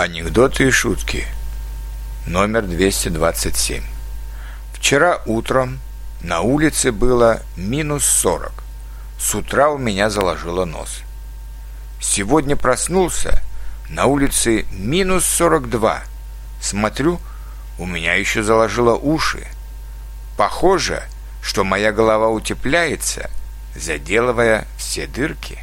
Анекдоты и шутки. Номер 227. Вчера утром на улице было минус 40. С утра у меня заложило нос. Сегодня проснулся, на улице минус 42. Смотрю, у меня еще заложило уши. Похоже, что моя голова утепляется, заделывая все дырки.